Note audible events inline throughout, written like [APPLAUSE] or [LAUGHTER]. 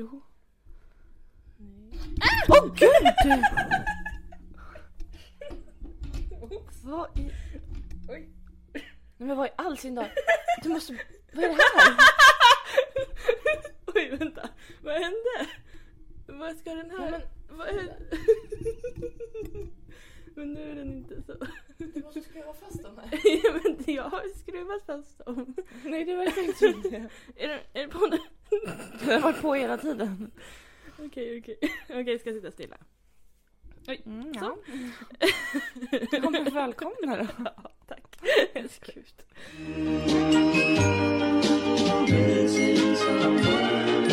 Jo. Åh Åh gud! [LAUGHS] Vad i... Oj. Nej men vad i all sin dar? [LAUGHS] Du måste... Vad är det här? Oj vänta, vad hände? Vad ska den här... Ja, men- Vad är... men nu är den inte så. Du måste skruva fast dem här. [LAUGHS] ja, men jag har skruvat fast dem. Nej det verkar inte det. Är den, är den på nu? Den har varit på hela tiden. Okej, okej. Okej, ska jag sitta stilla? Oj, Mm, så. Ja, men välkomna då. [LAUGHS] Ja, tack. Gud.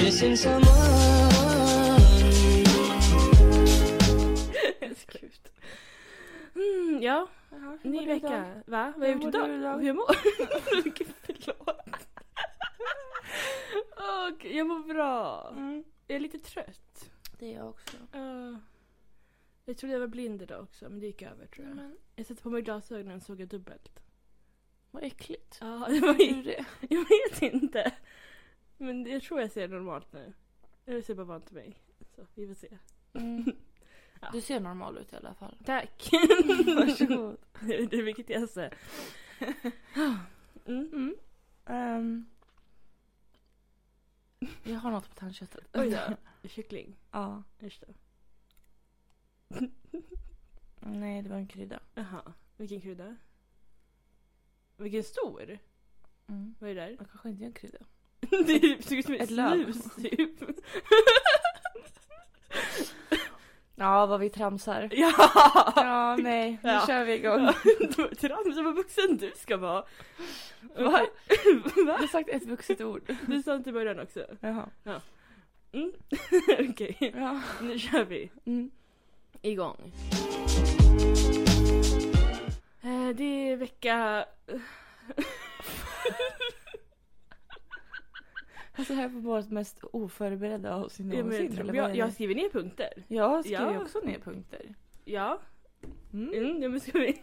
Missing someone. Gud. Mm, ja, Jaha, ny vecka. Va? Vad har jag gjort idag? idag? Hur jag mår? [LAUGHS] Förlåt. Gud, jag mår bra. Mm. Jag är lite trött. Det är jag också. Uh, jag trodde jag var blind idag också, men det gick över tror jag. Men, Jag satte på mig glasögonen och såg jag dubbelt. vad äckligt. Ja, [LAUGHS] det var är det? Jag vet inte. Men jag tror jag ser normalt nu. Jag ser bara vant mig. Så vi får se. Mm. Ja. Du ser normal ut i alla fall. Tack. [LAUGHS] Varsågod. det är det viktigaste. Mm. Mm. Ehm. jag har något på tandköttet. Oj då. [LAUGHS] Kyckling. ja. Just det. [LAUGHS] Nej, det var en krydda. Jaha. Vilken krydda? Vilken stor? Mm. Vad är det där? Jag kanske inte är en krydda. det ser ut som ett Ett snus typ. Ja, vad vi tramsar. [LAUGHS] ja! Ja, nej. Nu Ja. kör vi igång. Trams, vad vuxen du ska vara. [LAUGHS] Va? Du har sagt ett vuxet ord. Du sa inte i början också. Jaha. Mm. [LAUGHS] Okej, Ja. nu kör vi. Mm. Igång. Eh, det är vecka... Alltså här var vårt mest oförberedda avsnitt Ja, någonsin. jag, jag skriver ner punkter. Jag skriver Ja. också ner punkter. Ja. Mm. Mm, ja men ska vi... [LAUGHS]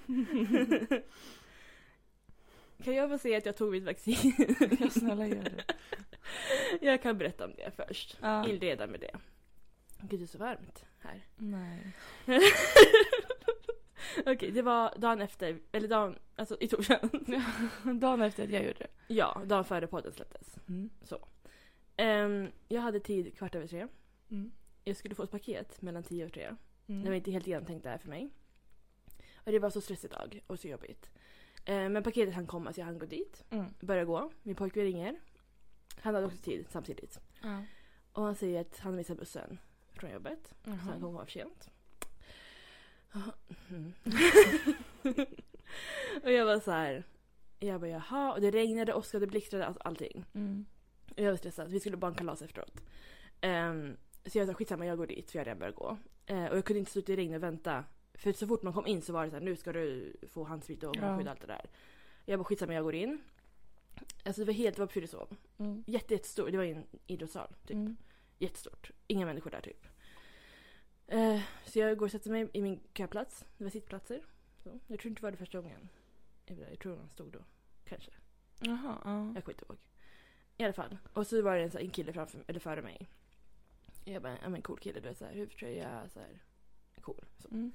kan jag få säga att jag tog mitt vaccin? [LAUGHS] Ja, snälla gör det. [LAUGHS] jag kan berätta om det först. Ja. Inleda med det. Gud, det är så varmt här. Nej. Okej, det var dagen efter, eller dagen, alltså i torsdags. Dagen efter att jag gjorde det. ja, dagen före podden släpptes. Mm. Ehm, jag hade tid kvart över tre. Mm. Jag skulle få ett paket mellan tio och tre. Mm. Det var inte helt genomtänkt det här för mig. Och det var så stressig dag och så jobbigt. Ehm, men paketet hann komma så jag hann gå dit. Mm. Börja gå. Min pojkvän ringer. Han hade också tid samtidigt. Ja. Och han säger att han missar bussen från jobbet. Så han kommer vara för sent. Mm. [LAUGHS] [LAUGHS] och jag var så här. Jag bara jaha. Och det regnade, åskade, blixtrade, allting. Mm. Jag var stressad. Vi skulle barnkalas efteråt. Um, så jag sa skitsamma jag går dit för jag redan börjat gå. Eh, och jag kunde inte stå ute i regnet och vänta. För så fort man kom in så var det så här, nu ska du få handsprit och munskydd och allt det där. Jag bara skitsamma jag går in. Alltså det var helt, det var på Fyrishov. Mm. Jätte, jättestort. Det var en idrottssal. Typ. Mm. Jättestort. Inga människor där typ. Eh, så jag går och sätter mig i min köplats. Det var sittplatser. Så. Jag tror inte det var det första gången. Jag tror han stod då. Kanske. Jaha. Ja. Jag kommer inte ihåg. I alla fall. Och så var det en, så här, en kille framför, eller före mig. Jag bara, ja men cool kille, du vet såhär huvudtröja, såhär cool. Så. Mm.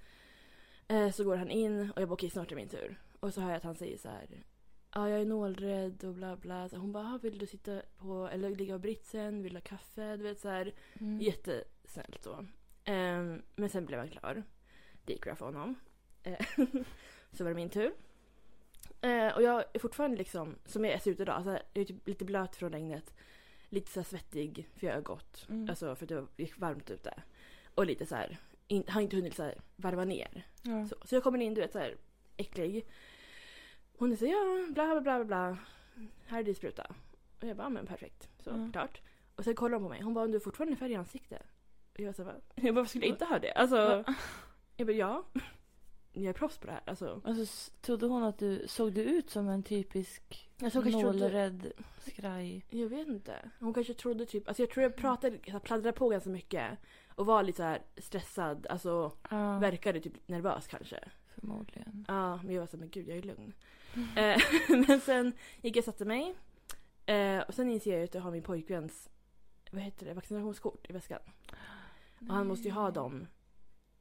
Eh, så går han in och jag bara okej snart är min tur. Och så hör jag att han säger så här. Ja jag är nålrädd och bla bla. Så hon bara, "Ah, vill du sitta på, eller ligga på britsen, vill du ha kaffe? Du vet såhär. Mm. Jättesnällt så. Ehm, men sen blev han klar. Det gick bra för honom. Eh, [LAUGHS] så var det min tur. Eh, och jag är fortfarande liksom, som jag ser ut idag, så här, jag är typ lite blöt från regnet. Lite så svettig för jag har gått. Mm. Alltså för att det gick varmt ute. Och lite så här, in, har inte hunnit så här varva ner. Ja. Så, så jag kommer in, du vet så här äcklig. Hon så ja, bla bla bla bla. Här är din spruta. Och jag bara, men perfekt. Så Mm. klart. Och sen kollar hon på mig. Hon bara, du har fortfarande färg i ansiktet. Och jag bara, [LAUGHS] jag bara, skulle jag inte ha det? Alltså, jag bara, ja. Jag är proffs på det här. Alltså, Alltså, trodde hon att du såg du ut som en typisk trodde, nålrädd skraj? jag vet inte. Hon kanske trodde typ, alltså jag tror jag pratade, jag pladdrade på ganska mycket. Och var lite så här stressad, alltså Ja, verkade typ nervös kanske. förmodligen. Ja, men jag var så här, men gud jag är lugn. Eh, [LAUGHS] men sen gick jag och satte mig. Eh, och sen inser jag att jag har min pojkväns vad heter det, vaccinationskort i väskan. Och han måste ju ha dem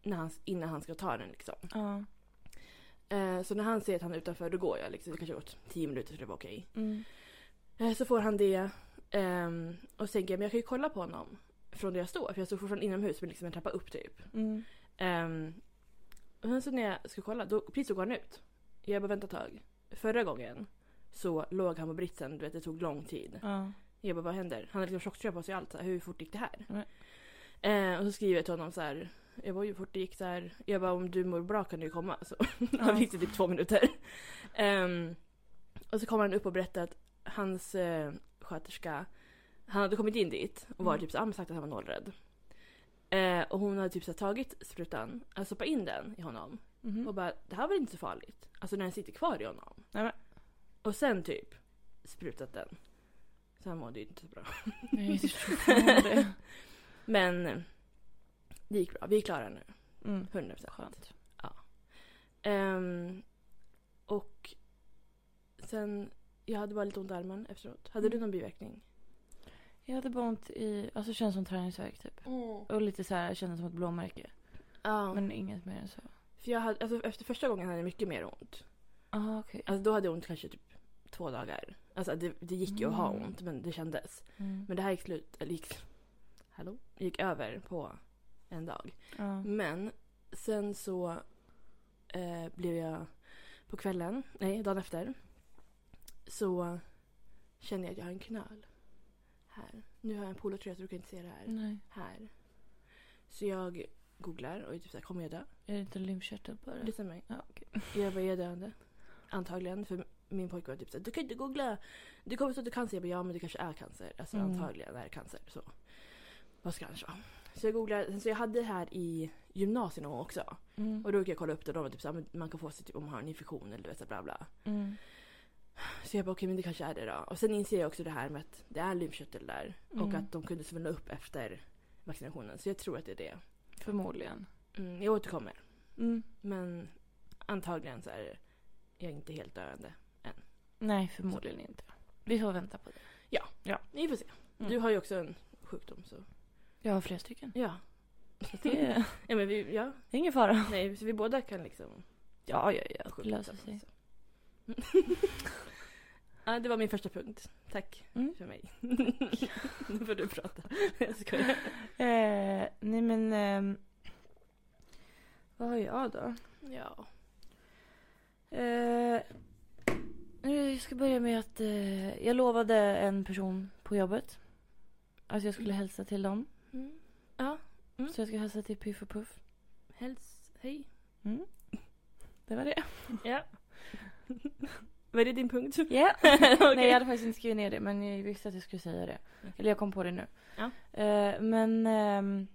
när han, innan han ska ta den liksom. Ja. Eh, så när han ser att han är utanför då går jag liksom. Det kanske har gått tio minuter så det var okej. Mm. Eh, så får han det. ehm, och så tänker jag men jag kan ju kolla på honom från där jag står. För jag står fortfarande inomhus med liksom en trappa upp typ. Mm. Um, och sen så när jag ska kolla, då, precis så går han ut. Jag bara vänta ett tag. Förra gången så låg han på britsen, du vet det tog lång tid. Ja. Jag bara vad händer? Han hade liksom chocktröja på sig och allt. Så här, hur fort gick det här? Nej. Eh, och så skriver jag till honom så här. Jag bara hur fort det gick här. Jag bara om du mår bra kan du ju komma. Så [LAUGHS] Ja. han fick det typ två minuter. Ehm, och så kommer han upp och berättar att hans eh, sköterska, han hade kommit in dit och var Mm. typ så, men sagt att han var nollrädd. Eh, och hon hade typ så tagit sprutan, alltså stoppat in den i honom. Mhm. Och bara, det här var inte så farligt. Alltså när den sitter kvar i honom. Men- Och sen typ sprutat den. Så han mådde ju inte så bra. Nej, [LAUGHS] det. Men det gick bra. Vi är klara nu. Mm. 100%. Skönt. Ehm, och sen, jag hade bara lite ont i armen efteråt. Hade du Mm. någon biverkning? Jag hade bara ont i, alltså känns som träningsvärk typ. Och lite så här, kändes som ett blåmärke. Ja. Men inget mer än så. För jag hade, alltså, efter första gången hade jag mycket mer ont. Aha, okej. Alltså, då hade jag ont kanske typ två dagar. Alltså det, det gick ju att ha Mm. ont men det kändes. Mm. Men det här gick slut, eller gick, hallå? Gick över på en dag. Ja. Men sen så eh, blev jag på kvällen, nej dagen efter. Så känner jag att jag har en knöl. Här. Nu har jag en polotröja så du kan inte se det här. Nej. Här. Så jag googlar och är typ såhär, kommer jag dö? Är det inte lymfkörtel på det? Lyssna mig. Ja, okej. Jag bara, är jag döende? Antagligen. För min pojke var typ såhär, du kan inte googla. Du kommer stå att du cancer. Jag bara, ja men det kanske är cancer. Alltså Mm. antagligen är det cancer. Så. Vad ska annars vara? Så jag googlade, så jag hade det här i gymnasiet någon gång också. Mm. Och då gick jag kolla upp det och de var typ såhär, man kan få sig typ om man har en infektion eller du vet så bla bla. Mm. Så jag bara okej men det kanske är det då. Och sen inser jag också det här med att det är lymfkörtel där. Och Mm. att de kunde svullna upp efter vaccinationen. Så jag tror att det är det. Förmodligen. Mm, jag återkommer. Mm. Men antagligen så är jag inte helt döende. Nej, förmodligen inte. Vi får vänta på det. Ni får se. Mm. Du har ju också en sjukdom så. Jag har flera stycken. Ja. Så det är, [LAUGHS] Ja men vi, ja. det är ingen fara. Nej så vi båda kan liksom Ja, ja, ja. Det löser sig. så. [LAUGHS] ja det var min första punkt. Tack Mm. för mig. [LAUGHS] nu får du prata. Jag skojar. Eh, nej men... ehm, vad har jag då? Ja. Eh, jag ska börja med att eh, jag lovade en person på jobbet att jag skulle hälsa till dem. Mm. Ja. Mm. Så jag ska hälsa till Piff och Puff. Häls. Hej. Mm. Det var det. Ja. [LAUGHS] Var det din punkt? Ja. [LAUGHS] Okej. Nej, jag hade faktiskt inte skrivit ner det men jag visste att jag skulle säga det. Eller jag kom på det nu. Ja. Eh, men... ehm,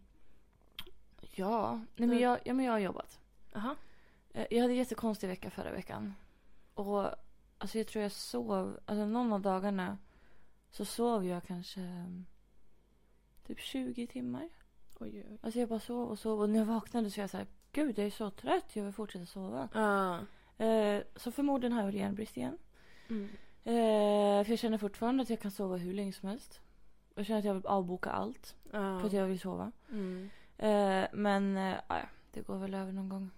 ja. Nej, men jag, ja, men jag har jobbat. Jaha. Eh, Jag hade en jättekonstig vecka förra veckan. Och alltså jag tror jag sov, alltså någon av dagarna så sov jag kanske mm, typ 20 timmar. Oj, oj. Alltså jag bara sov och sov och när jag vaknade så var jag så här, gud jag är så trött, jag vill fortsätta sova. Ja. Eh, så förmodligen har jag järnbrist igen. Mm. Eh, för jag känner fortfarande att jag kan sova hur länge som helst. Jag känner att jag vill avboka allt Ja. för att jag vill sova. Mm. Eh, men eh, ja, det går väl över någon gång.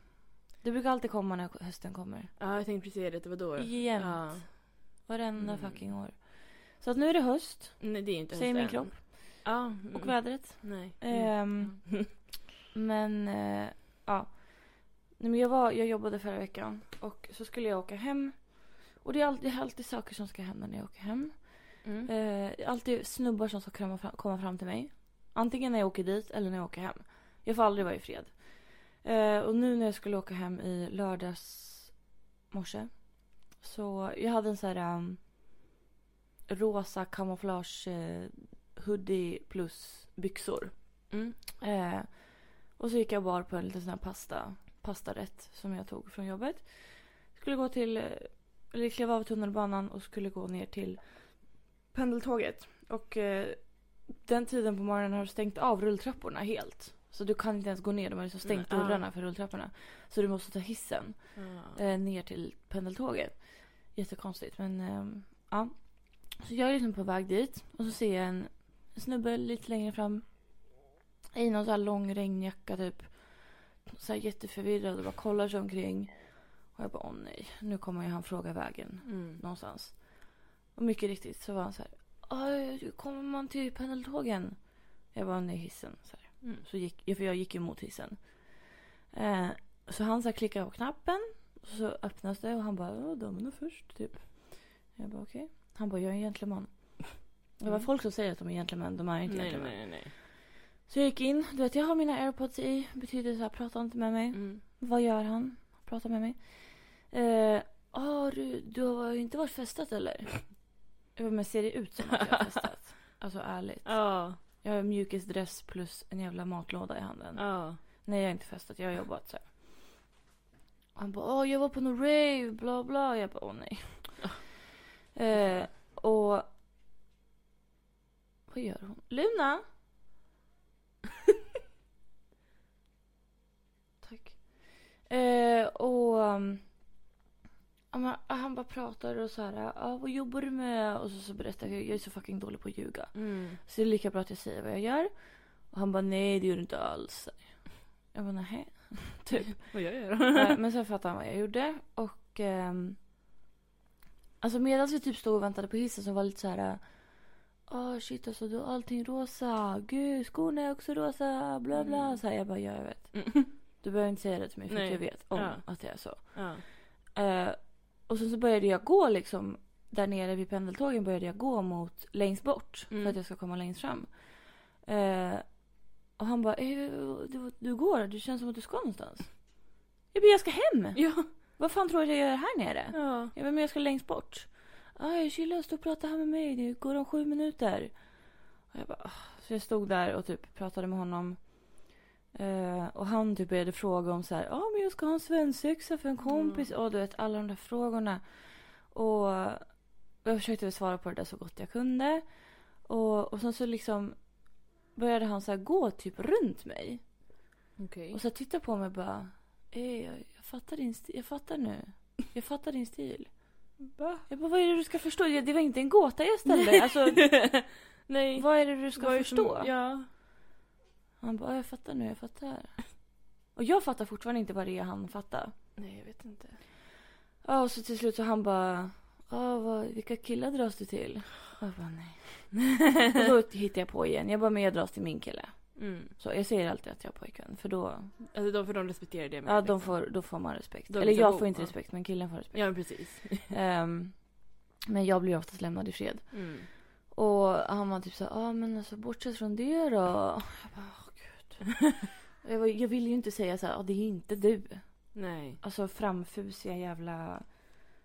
Det brukar alltid komma när hösten kommer. Ja, jag tänkte precis det. Det var då. Jämt. Ja. Varenda Mm. fucking år. Så att nu är det höst, Nej, det är inte säger min kropp. Ja. Mm. Och vädret. Nej. Ehm, [LAUGHS] Men, eh, ja. Nej, men jag, var, jag jobbade förra veckan och så skulle jag åka hem. Och det är alltid, det är alltid saker som ska hända när jag åker hem. Mm. Är alltid snubbar som ska komma fram, komma fram till mig. Antingen när jag åker dit eller när jag åker hem. Jag får aldrig vara i fred. Eh, och nu när jag skulle åka hem i lördags morse. Så jag hade en sån här um, rosa kamouflage hoodie plus byxor. Mm. Eh, och så gick jag bara på en liten sån här pasta, pastarätt som jag tog från jobbet. Skulle gå till, eh, eller klev av tunnelbanan och skulle gå ner till pendeltåget. Och eh, den tiden på morgonen har stängt av rulltrapporna helt. Så du kan inte ens gå ner, de har liksom stängt Mm, ah. dörrarna för rulltrapporna. Så du måste ta hissen Ja. eh, ner till pendeltåget. Jättekonstigt men ehm, ja. Så jag är liksom på väg dit och så ser jag en snubbe lite längre fram. I någon så här lång regnjacka typ. Så här jätteförvirrad och bara kollar sig omkring. Och jag bara, åh nej, nu kommer ju han fråga vägen Mm. någonstans. Och mycket riktigt så var han så här, "Aj, kommer man till pendeltågen? Jag bara, nej hissen. Så. Mm. så gick, för jag gick ju mot hissen. Eh, så han så här klickade på knappen. Och så öppnas det och han bara, damerna först typ. Jag bara, okej. Han bara, jag är en gentleman. Det var Mm. folk som säger att de är gentleman, de är inte Nej, gentleman. nej, nej. Så jag gick in, du vet jag har mina airpods i. Betyder så här, prata inte med mig. Mm. Vad gör han? Pratar med mig. Eh, ah, du, du har inte varit festat eller? Men ser det ut som att jag har [LAUGHS] festat? Alltså ärligt. Ja, Jag har mjukisdress plus en jävla matlåda i handen. ja. Nej jag har inte festat, jag har jobbat så här. Han bara, åh jag var på någon rave, bla bla. Jag bara, åh nej. [LAUGHS] eh, och... Vad gör hon? Luna? [LAUGHS] Tack. Eh, och... um, han bara pratar och så här, ah, vad jobbar du med? Och så, så berättar jag, jag är så fucking dålig på att ljuga. Mm. Så det är lika bra att jag säger vad jag gör. Och han bara, nej det gör du inte alls. Jag bara, nej. [LAUGHS] typ. [LAUGHS] Vad gör jag Eh, då? Men sen fattade han vad jag gjorde. Och... ehm, alltså medan vi typ stod och väntade på hissen så var det lite så här... Åh shit alltså du har allting rosa. Gud skorna är också rosa. Bla bla. Mm. Så här, jag bara, ja jag vet. Mm. [LAUGHS] Du behöver inte säga det till mig för Nej. att jag vet om Ja. att det är så. Ja. Eh, och sen så började jag gå liksom. Där nere vid pendeltågen började jag gå mot längst bort. Mm. För att jag ska komma längst fram. Eh, och han bara, eh, du, du går, du känns som att du ska någonstans. Jag bara, jag ska hem! Ja. Vad fan tror du jag gör här nere? Ja. Jag bara, men jag ska längst bort. Ah, jag chillar och pratar här med mig. Det går om sju minuter. Och jag bara, ah. Så jag stod där och typ pratade med honom. Eh, och han typ började fråga om så här, ja ah, men jag ska ha en svensexa för en kompis. Och du vet alla de där frågorna. Och jag försökte svara på det där så gott jag kunde. Och, och sen så liksom började han så här gå typ runt mig. Okej. Och så tittade på mig och bara, jag, jag fattar din stil, jag fattar nu. Jag fattar din stil. Va? Jag bara, vad är det du ska förstå? Det var inte en gåta jag ställde. Alltså, [LAUGHS] Nej. vad är det du ska Vad är det förstå? som- Ja. Han bara, jag fattar nu, jag fattar. Och jag fattar fortfarande inte vad det är han fattar. Nej, jag vet inte. Ja, och så till slut så han bara, ja, vad, vilka killar dras du till? Och jag bara, nej. [LAUGHS] och då hittade jag på igen. Jag bara, men jag dras till min kille. Mm. Så jag säger alltid att jag har pojkvän, för då, Alltså de, för de respekterar det ja, de liksom. får, då får man respekt. De Eller visar jag får inte ja. respekt, men killen får respekt. Ja, precis. [LAUGHS] Ehm, men jag blir oftast lämnad i fred. Mm. Och han var typ så ja ah, men alltså bortsett från det då. Jag bara, åh gud. [LAUGHS] jag, var, jag vill ju inte säga så här, ah, det är inte du. Nej. Alltså framfusiga jävla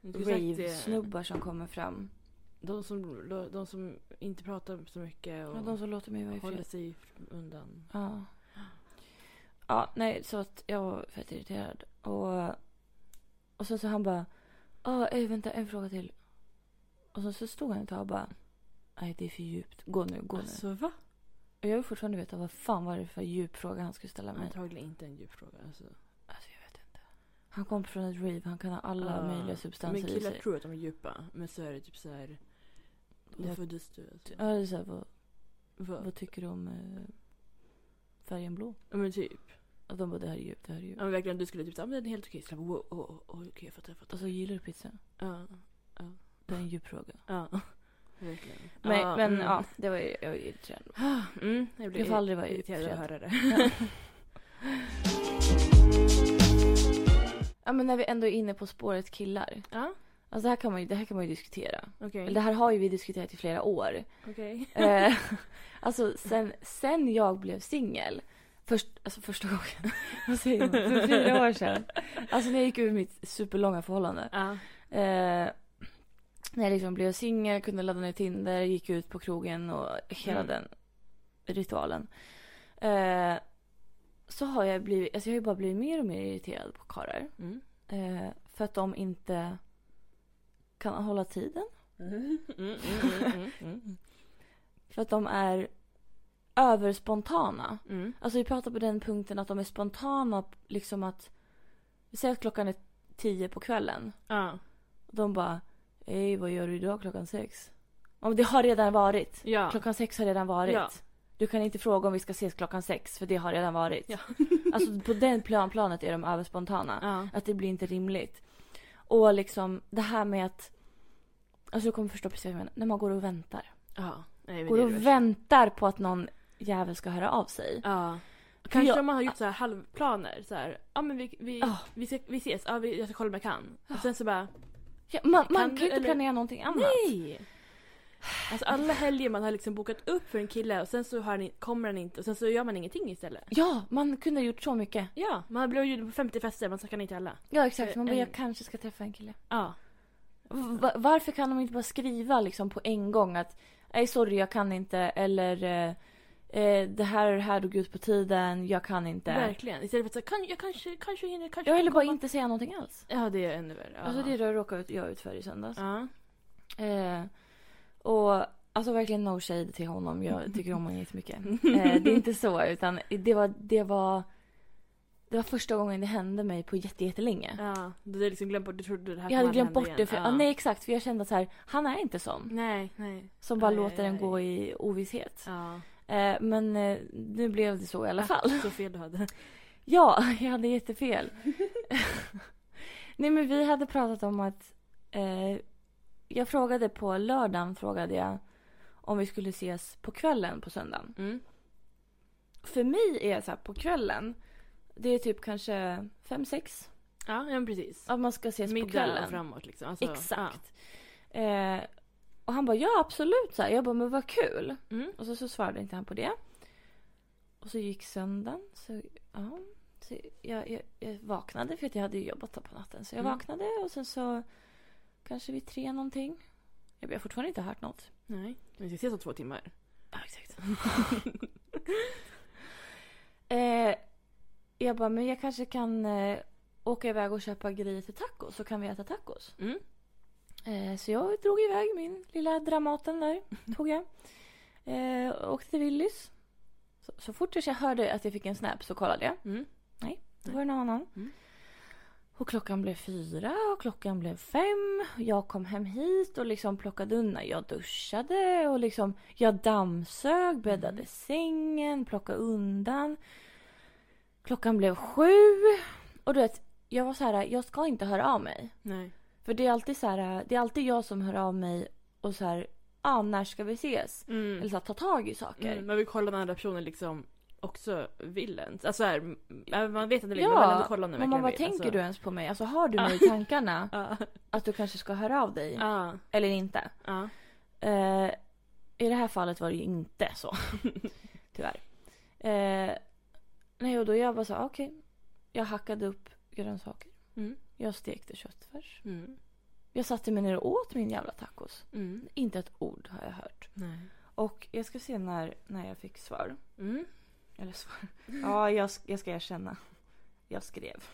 rave-snubbar som kommer fram. De som, de som inte pratar så mycket och Ja, de som låter mig vara håller sig undan. Ja. Ja, nej, så att jag var fett irriterad. Och, och sen så han bara, ja, ah, vänta, en fråga till. Och så, så stod han ett tag och bara, nej det är för djupt. Gå nu, gå nu. Alltså va? Och jag vill fortfarande veta vad fan var det för djup fråga han skulle ställa mig. Antagligen inte en djup fråga. Alltså. Alltså jag vet inte. Han kom från ett rave, han kan ha alla Ja. möjliga Men substanser i killar sig. tror att de är djupa. Men så är det typ så här. Ja. Vad föddes du? Alltså. Ja, det är så här, vad, Vad? vad tycker du om eh, färgen blå? Ja men typ. Och de bara, det här är djupt, det här är djupt. Ja men verkligen du skulle typ säga, men den är helt okej. Så jag bara, wow, oh, oh, okej jag fattar, jag fattar. Och så gillar du pizza? Ja. Det är en djup fråga. Ja. [LAUGHS] Verkligen. Men, ja, men mm. ja, det var ju, jag var irriterad. [SIGHS] Mm, jag blir Jag får aldrig vara irriterad att höra det. [LAUGHS] [LAUGHS] Ja men när vi ändå är inne på spåret killar. Ja, Alltså det här kan man ju, det här kan man ju diskutera. okej. Eller det här har ju vi diskuterat i flera år. Okej. [LAUGHS] Eh, alltså sen, sen jag blev singel. Först, alltså första gången. [LAUGHS] Vad säger man? För fyra år sedan. Alltså när jag gick ur mitt superlånga förhållande. Ja. Eh, när jag liksom blev singel, kunde ladda ner Tinder, gick ut på krogen och hela Mm. den ritualen. Eh, så har jag blivit, alltså jag har ju bara blivit mer och mer irriterad på karlar. Mm. Eh, för att de inte kan hålla tiden. Mm, mm, mm. [LAUGHS] För att de är överspontana. Mm. Alltså vi pratar på den punkten att de är spontana, liksom att... Vi säger att klockan är tio på kvällen. Ja. Och de bara, Ej, vad gör du idag klockan sex? Och det har redan varit. Ja. Klockan sex har redan varit. Ja. Du kan inte fråga om vi ska ses klockan sex för det har redan varit. Ja. alltså på den plan, planet är de överspontana. Ja. Att det blir inte rimligt. Och liksom det här med att... Alltså du kommer förstå precis vad jag menar. När man går och väntar. Ja. Nej, Går och väntar på att någon jävel ska höra av sig. Ja. Kanske jag- om man har gjort så här halvplaner. Så här, ja men vi, vi, Ja. vi, ska, vi ses, ja, vi, jag ska kolla om jag kan. Och sen så bara, Ja, man, man Kan kan du, ju inte planera någonting annat. nej! Alltså alla helger man har liksom bokat upp för en kille och sen så har ni, kommer han inte och sen så gör man ingenting istället. Ja, man kunde ha gjort så mycket. Ja, man blir bjuden på 50 fester, man nej till alla. Ja exakt, man bara, Eh, jag kanske ska träffa en kille. Ja. Va- varför kan de inte bara skriva liksom på en gång att nej sorry jag kan inte eller eh, eh, det här och det här drog ut på tiden, jag kan inte. Verkligen. Istället för att säga, kan, jag kanske, kanske hinner, kanske Jag kan ville bara komma." inte säga någonting alls. Ja, det är ännu värre. Ja. Alltså det råkade jag ut för i söndags. Ja. Eh, och alltså verkligen no shade till honom. Jag [LAUGHS] tycker om honom jättemycket. Eh, [LAUGHS] det är inte så utan det var, det var det var första gången det hände mig på jätte, jättelänge. Ja, du hade liksom glömt bort, du trodde det här Jag hade glömt bort igen. det. För, ja. ja. nej exakt, för jag kände att så här, han är inte sån. Nej, nej. Som bara Aj, låter aj, en aj. gå i ovisshet. Ja. Eh, men eh, nu blev det så i alla fall. Så fel du hade. [LAUGHS] Ja, jag hade jättefel. Nej men vi hade pratat om att eh, jag frågade på lördagen frågade jag om vi skulle ses på kvällen på söndagen. Mm. För mig är så här på kvällen det är typ kanske fem sex Ja, ja precis. att man ska ses på Middag kvällen. och framåt liksom. Alltså, Exakt. Eh, och han bara ja absolut så här. Jag bara men vad kul. Ja. Mm. Och så, så svarade inte han på det. Och så gick söndagen. Så, ja, så jag, jag, jag vaknade för att jag hade jobbat på natten. Så jag Mm. vaknade och sen så kanske vid tre någonting. Jag, har fortfarande inte hört något. Nej, men vi ska ses om två timmar. Ja, exakt. [LAUGHS] eh, jag bara, men jag kanske kan eh, åka iväg och köpa grejer till tacos så kan vi äta tacos. Mm. Eh, så jag drog iväg min lilla Dramaten där. [LAUGHS] Tog jag. Eh, åkte till Willys. Så, så fort jag hörde att jag fick en snap så kollade jag. Mm. Det var det någon annan. Mm. Och klockan blev fyra och klockan blev fem. Jag kom hem hit och liksom plockade undan. Jag duschade och liksom jag dammsög, bäddade Mm. sängen, plockade undan. Klockan blev sju. Och du vet, jag var så här, jag ska inte höra av mig. Nej. För det är alltid så här, det är alltid jag som hör av mig och så här, ah, när ska vi ses? Mm. Eller så här, ta tag i saker. Mm, man vill kolla om den andra personen liksom också vill ens. Alltså här, m- man vet att den vill Ja, man vill ändå kolla om den man verkligen bara, vill. tänker alltså. du ens på mig? Alltså har du mig i tankarna [LAUGHS] att du kanske ska höra av dig? Eller inte? Eh, I det här fallet var det ju inte så. [LAUGHS] Tyvärr. Eh, nej, och då jag bara så okej. Jag hackade upp grönsaker. Mm. Jag stekte köttfärs. Mm. Jag satte mig ner och åt min jävla tacos. Mm. Inte ett ord har jag hört. Nej. Och jag ska se när, när jag fick svar. Mm. Eller svar. Ja, jag, jag ska erkänna. Jag skrev.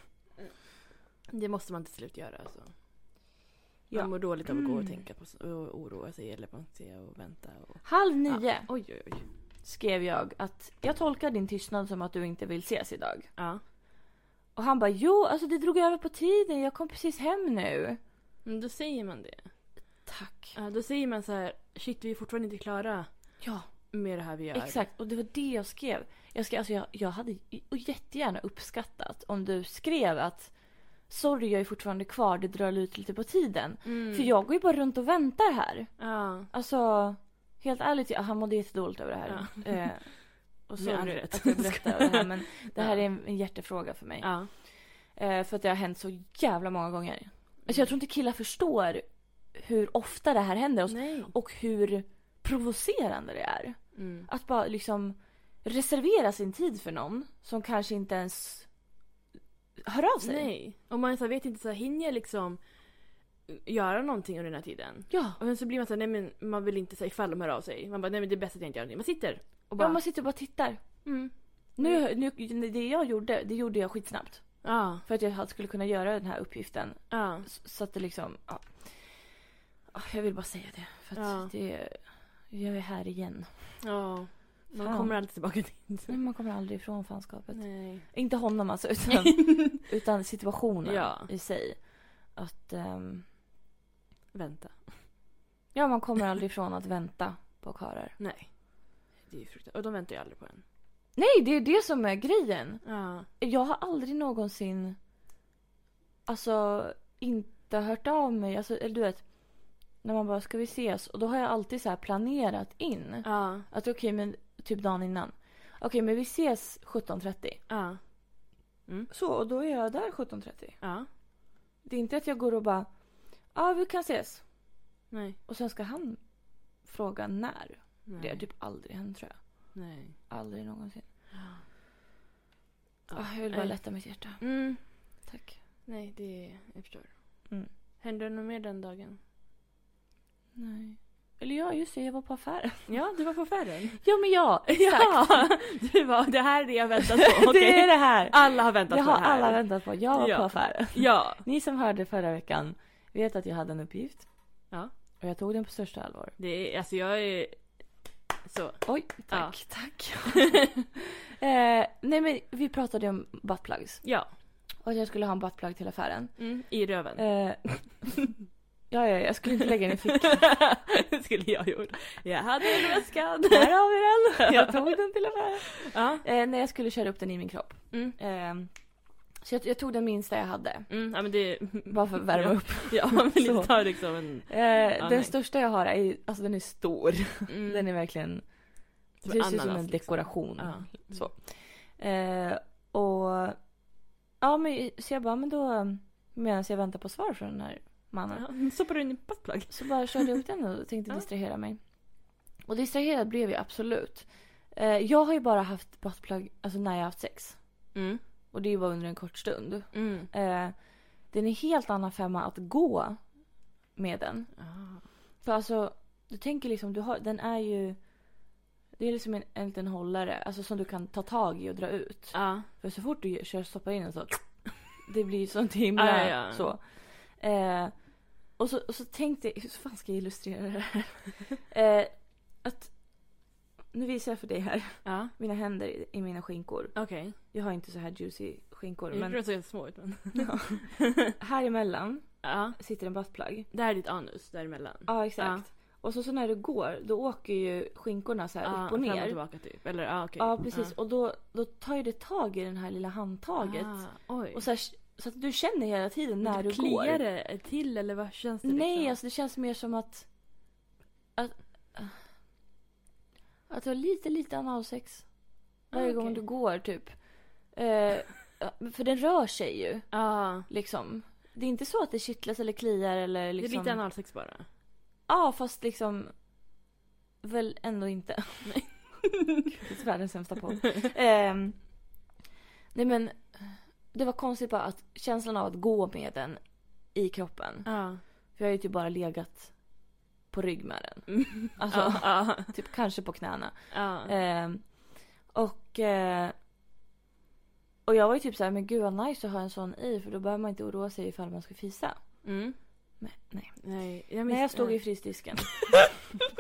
Det måste man till slut göra alltså. Ja. Man mår dåligt av att gå och Mm. tänka på och oroa sig eller man se och vänta. Och... Halv nio Ja. Oj, oj, oj. skrev jag att jag tolkar din tystnad som att du inte vill ses idag. Ja. Och han bara jo, alltså det drog över på tiden. Jag kom precis hem nu. Men då säger man det. Tack. Ja, då säger man så här, shit vi är fortfarande inte klara Ja, med det här vi gör. exakt. Och det var det jag skrev. Jag, skrev, alltså jag, jag hade jättegärna uppskattat om du skrev att sorry jag är fortfarande kvar, det drar ut lite på tiden. Mm. För jag går ju bara runt och väntar här. Ja. Alltså, helt ärligt, ja, han mådde jättedåligt över det här. Ja. Eh, [LAUGHS] och sorry rätt. att jag berättar det här men [LAUGHS] det här är en, en hjärtefråga för mig. Ja. Eh, för att det har hänt så jävla många gånger. Alltså jag tror inte killar förstår hur ofta det här händer oss och hur provocerande det är. Mm. Att bara liksom reservera sin tid för någon som kanske inte ens hör av sig. Nej. Och man så vet inte, så här, hinner jag liksom göra någonting under den här tiden? Ja. Och sen så blir man så här, nej men man vill inte säga ifall de hör av sig. Man bara, nej men det är bäst att jag inte gör det. Man sitter och bara, ja, man sitter och bara tittar. mm. Nu, nu, det jag gjorde, det gjorde jag skitsnabbt. Ja, För att jag skulle kunna göra den här uppgiften. ja. Så att det liksom, ja. Ja, Jag vill bara säga det. För att det, jag är här igen. Ja. Man Fan. kommer aldrig tillbaka dit. Nej, man kommer aldrig ifrån fanskapet. Nej. Inte honom alltså, utan, [LAUGHS] utan situationen Ja. i sig. Att, ehm, Vänta. Ja, man kommer aldrig ifrån att vänta på karlar. Nej. Det är ju fruktansvärt. Och de väntar ju aldrig på en. Nej, det är det som är grejen. Ja. Jag har aldrig någonsin alltså inte hört av mig. Alltså, eller du vet, när man bara ska vi ses? Och då har jag alltid så här planerat in. Ja. Att okej, men typ dagen innan. Okej, men vi ses 17.30. Ja. Så, och då är jag där 17.30. Ja. Det är inte att jag går och bara, ja vi kan ses. Nej. Och sen ska han fråga när. Nej. Det har typ aldrig hänt tror jag. Nej. Aldrig någonsin. Ja. Ah, jag vill bara Nej. lätta mitt hjärta. Mm. Tack. Nej, det... Jag förstår. Mm. Hände det något mer den dagen? Nej. Eller ja, just det, jag var på affären. Ja, du var på affären. Ja, men ja, [LAUGHS] exakt. Ja, du var, det här är det jag väntat på. [LAUGHS] det okej. är det här. Alla har väntat Det på det här. alla väntat på. Jag var Ja. på affären. Ja. [LAUGHS] Ni som hörde förra veckan vet att jag hade en uppgift. Ja. Och jag tog den på största allvar. Det är, alltså jag är... Så. Oj, tack, tack. eh, nej men vi pratade om buttplugs. Ja. Och att jag skulle ha en buttplug till affären. Mm, I röven. Eh, ja, ja, jag skulle inte lägga den i fickan. [LAUGHS] det skulle jag gjort. Jag hade den i väskan. Här har vi den! Jag tog den till affären. Ja. Eh, när jag skulle köra upp den i min kropp. Mm. Eh, så jag, jag tog den minsta jag hade. Mm, ja men det... Bara för att värma ja. upp. Ja, men lite [LAUGHS] tar liksom en... Eh, den nej. största jag har är alltså den är stor. Mm, Den är verkligen, som det ser ut som en liksom. dekoration. Ja. Så. Eh, och ja men så jag bara, men då medan jag väntar på svar från den här mannen. Ja, stoppar du in i buttplug? Så bara körde jag upp [LAUGHS] den och tänkte distrahera mig. Och distraherad blev jag absolut. Eh, jag har ju bara haft buttplug alltså när jag har haft sex. Mm. Och det bara under en kort stund. Mm. Eh, det är en helt annan femma att gå med den. Ah. För alltså, du tänker liksom, du har, den är ju... Det är liksom en, en liten hållare alltså som du kan ta tag i och dra ut. Ja. För så fort du kör, stoppar in den så... Det blir ju sånt himla Ja, ja, ja. så. Eh, och så, och så tänkte jag, hur fan ska jag illustrera det här? eh, att, nu visar jag för dig här, Ja. mina händer i, i mina skinkor. Okej. Jag har inte så här juicy skinkor Jag men tror att det små ut men... ja. här emellan Ja. sitter en buttplug. Det här är ditt anus däremellan. Ja exakt. Och så, så när du går då åker ju skinkorna så här Ja, upp och Fram och ner. tillbaka typ. Eller ja okej. Ja precis och då, då tar ju det tag i den här lilla handtaget. Ah, oj. Och så, här, så att du känner hela tiden när du Kliar går. det till eller vad känns det Nej, liksom? alltså det känns mer som att... Att, att du har lite, lite analsex. Varje Ah, gång du går, typ. Eh, för den rör sig ju, Ja. liksom. Det är inte så att det kittlas eller kliar eller liksom... Det är lite analsex bara. Ja, fast liksom... Väl ändå inte. [LAUGHS] Det är världens sämsta podd. Ehm, nej men, det var konstigt bara att känslan av att gå med den i kroppen. Ja. För jag har ju typ bara legat på rygg med den. Mm. Alltså, Ja. ja. [LAUGHS] typ kanske på knäna. Ehm, och, eh, och jag var ju typ så här, men gud vad nice att ha en sån i för då behöver man inte oroa sig ifall man ska fisa. Mm. Men, nej. Nej, jag När jag stod i frysdisken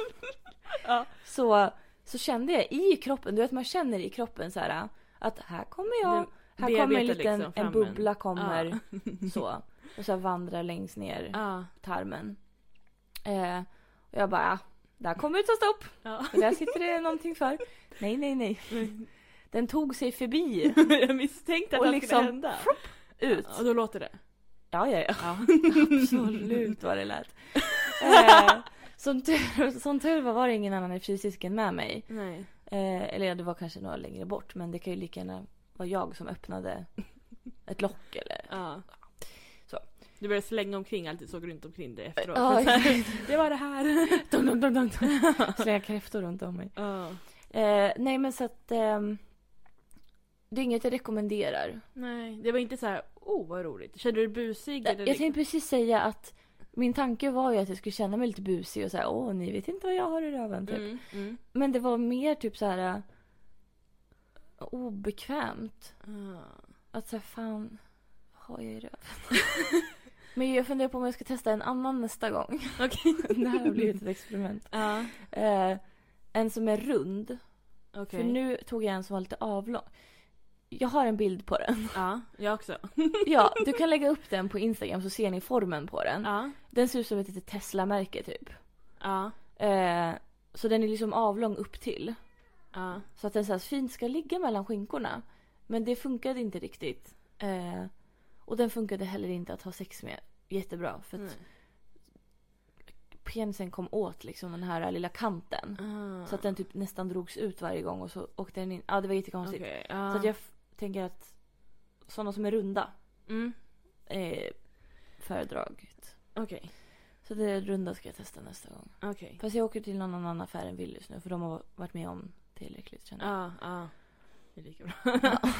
[LAUGHS] så, så kände jag i kroppen, du vet man känner i kroppen så här att här kommer jag, Den här kommer en bearbetar liten, liksom en bubbla kommer Ja. [LAUGHS] så. Och så vandrar längst ner Ja. tarmen. Eh, och jag bara, ja, där kommer det ta stopp. Ja. För där sitter det någonting för. Nej, nej, nej. [LAUGHS] Den tog sig förbi [LAUGHS] jag misstänkte att Och det liksom- skulle hända. ut. Och då låter det. Ja, ja, ja. Ja. Absolut vad det lät. Eh, som, tur, som tur var var det ingen annan i frysdisken med mig. Nej. Eh, eller ja, det var kanske några längre bort. Men det kan ju lika gärna vara jag som öppnade ett lock eller... Ja. Så. Du började slänga omkring allt du såg runt omkring dig efteråt. Ja, [LAUGHS] Så här, det var det här. [LAUGHS] Dum, dum, dum, dum. [LAUGHS] Slänga kräftor runt om mig. Ja. Eh, nej, men så att... ehm, det är inget jag rekommenderar. Nej, det var inte så här, oh vad roligt. Kände du dig busig? eller Jag liksom- tänkte precis säga att min tanke var ju att jag skulle känna mig lite busig och säga åh ni vet inte vad jag har i röven typ. Mm, mm. Men det var mer typ så här obekvämt. Ja. Att säga fan, vad har jag i röven? [LAUGHS] Men jag funderar på om jag ska testa en annan nästa gång. Okej. [LAUGHS] det här har blivit ett experiment. Ja. Eh, en som är rund. Okej. För nu tog jag en som var lite avlång. Jag har en bild på den. Ja, jag också. [LAUGHS] Ja, du kan lägga upp den på Instagram så ser ni formen på den. Ja. Den ser ut som ett litet Tesla-märke typ. Ja. Eh, så den är liksom avlång upp till. Ja. Så att den så här fint ska ligga mellan skinkorna. Men det funkade inte riktigt. Eh, och den funkade heller inte att ha sex med jättebra. För att penisen kom åt liksom den här lilla kanten. Ah. Så att den typ nästan drogs ut varje gång och så åkte den in. Ja det var jättekonstigt. Ja. Så att jag tänker att sådana som är runda Mm. är föredraget. Okej. Så det runda ska jag testa nästa gång. Okej. Fast jag åker till någon annan affär än Willys nu för de har varit med om tillräckligt känner jag. Ja, ja. Det är lika bra. [LAUGHS]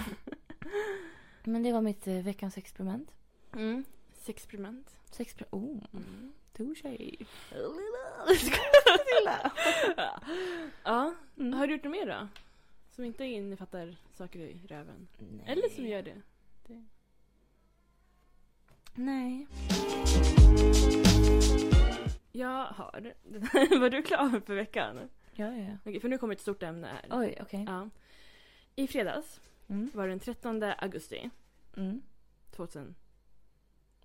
Men det var mitt eh, veckans experiment. Mm. Sexperiment. Sex oh, Mm. touché. [LAUGHS] Ja. Mm. Har du gjort något mer då? Som inte innefattar saker i röven? Nej. Eller som gör det? Nej. Jag har. [LAUGHS] Var du klar för veckan? Ja, ja, ja. Okej, för nu kommer ett stort ämne här. Oj, okej. Ja. I fredags Mm. var det den 13 augusti Mm. 2021.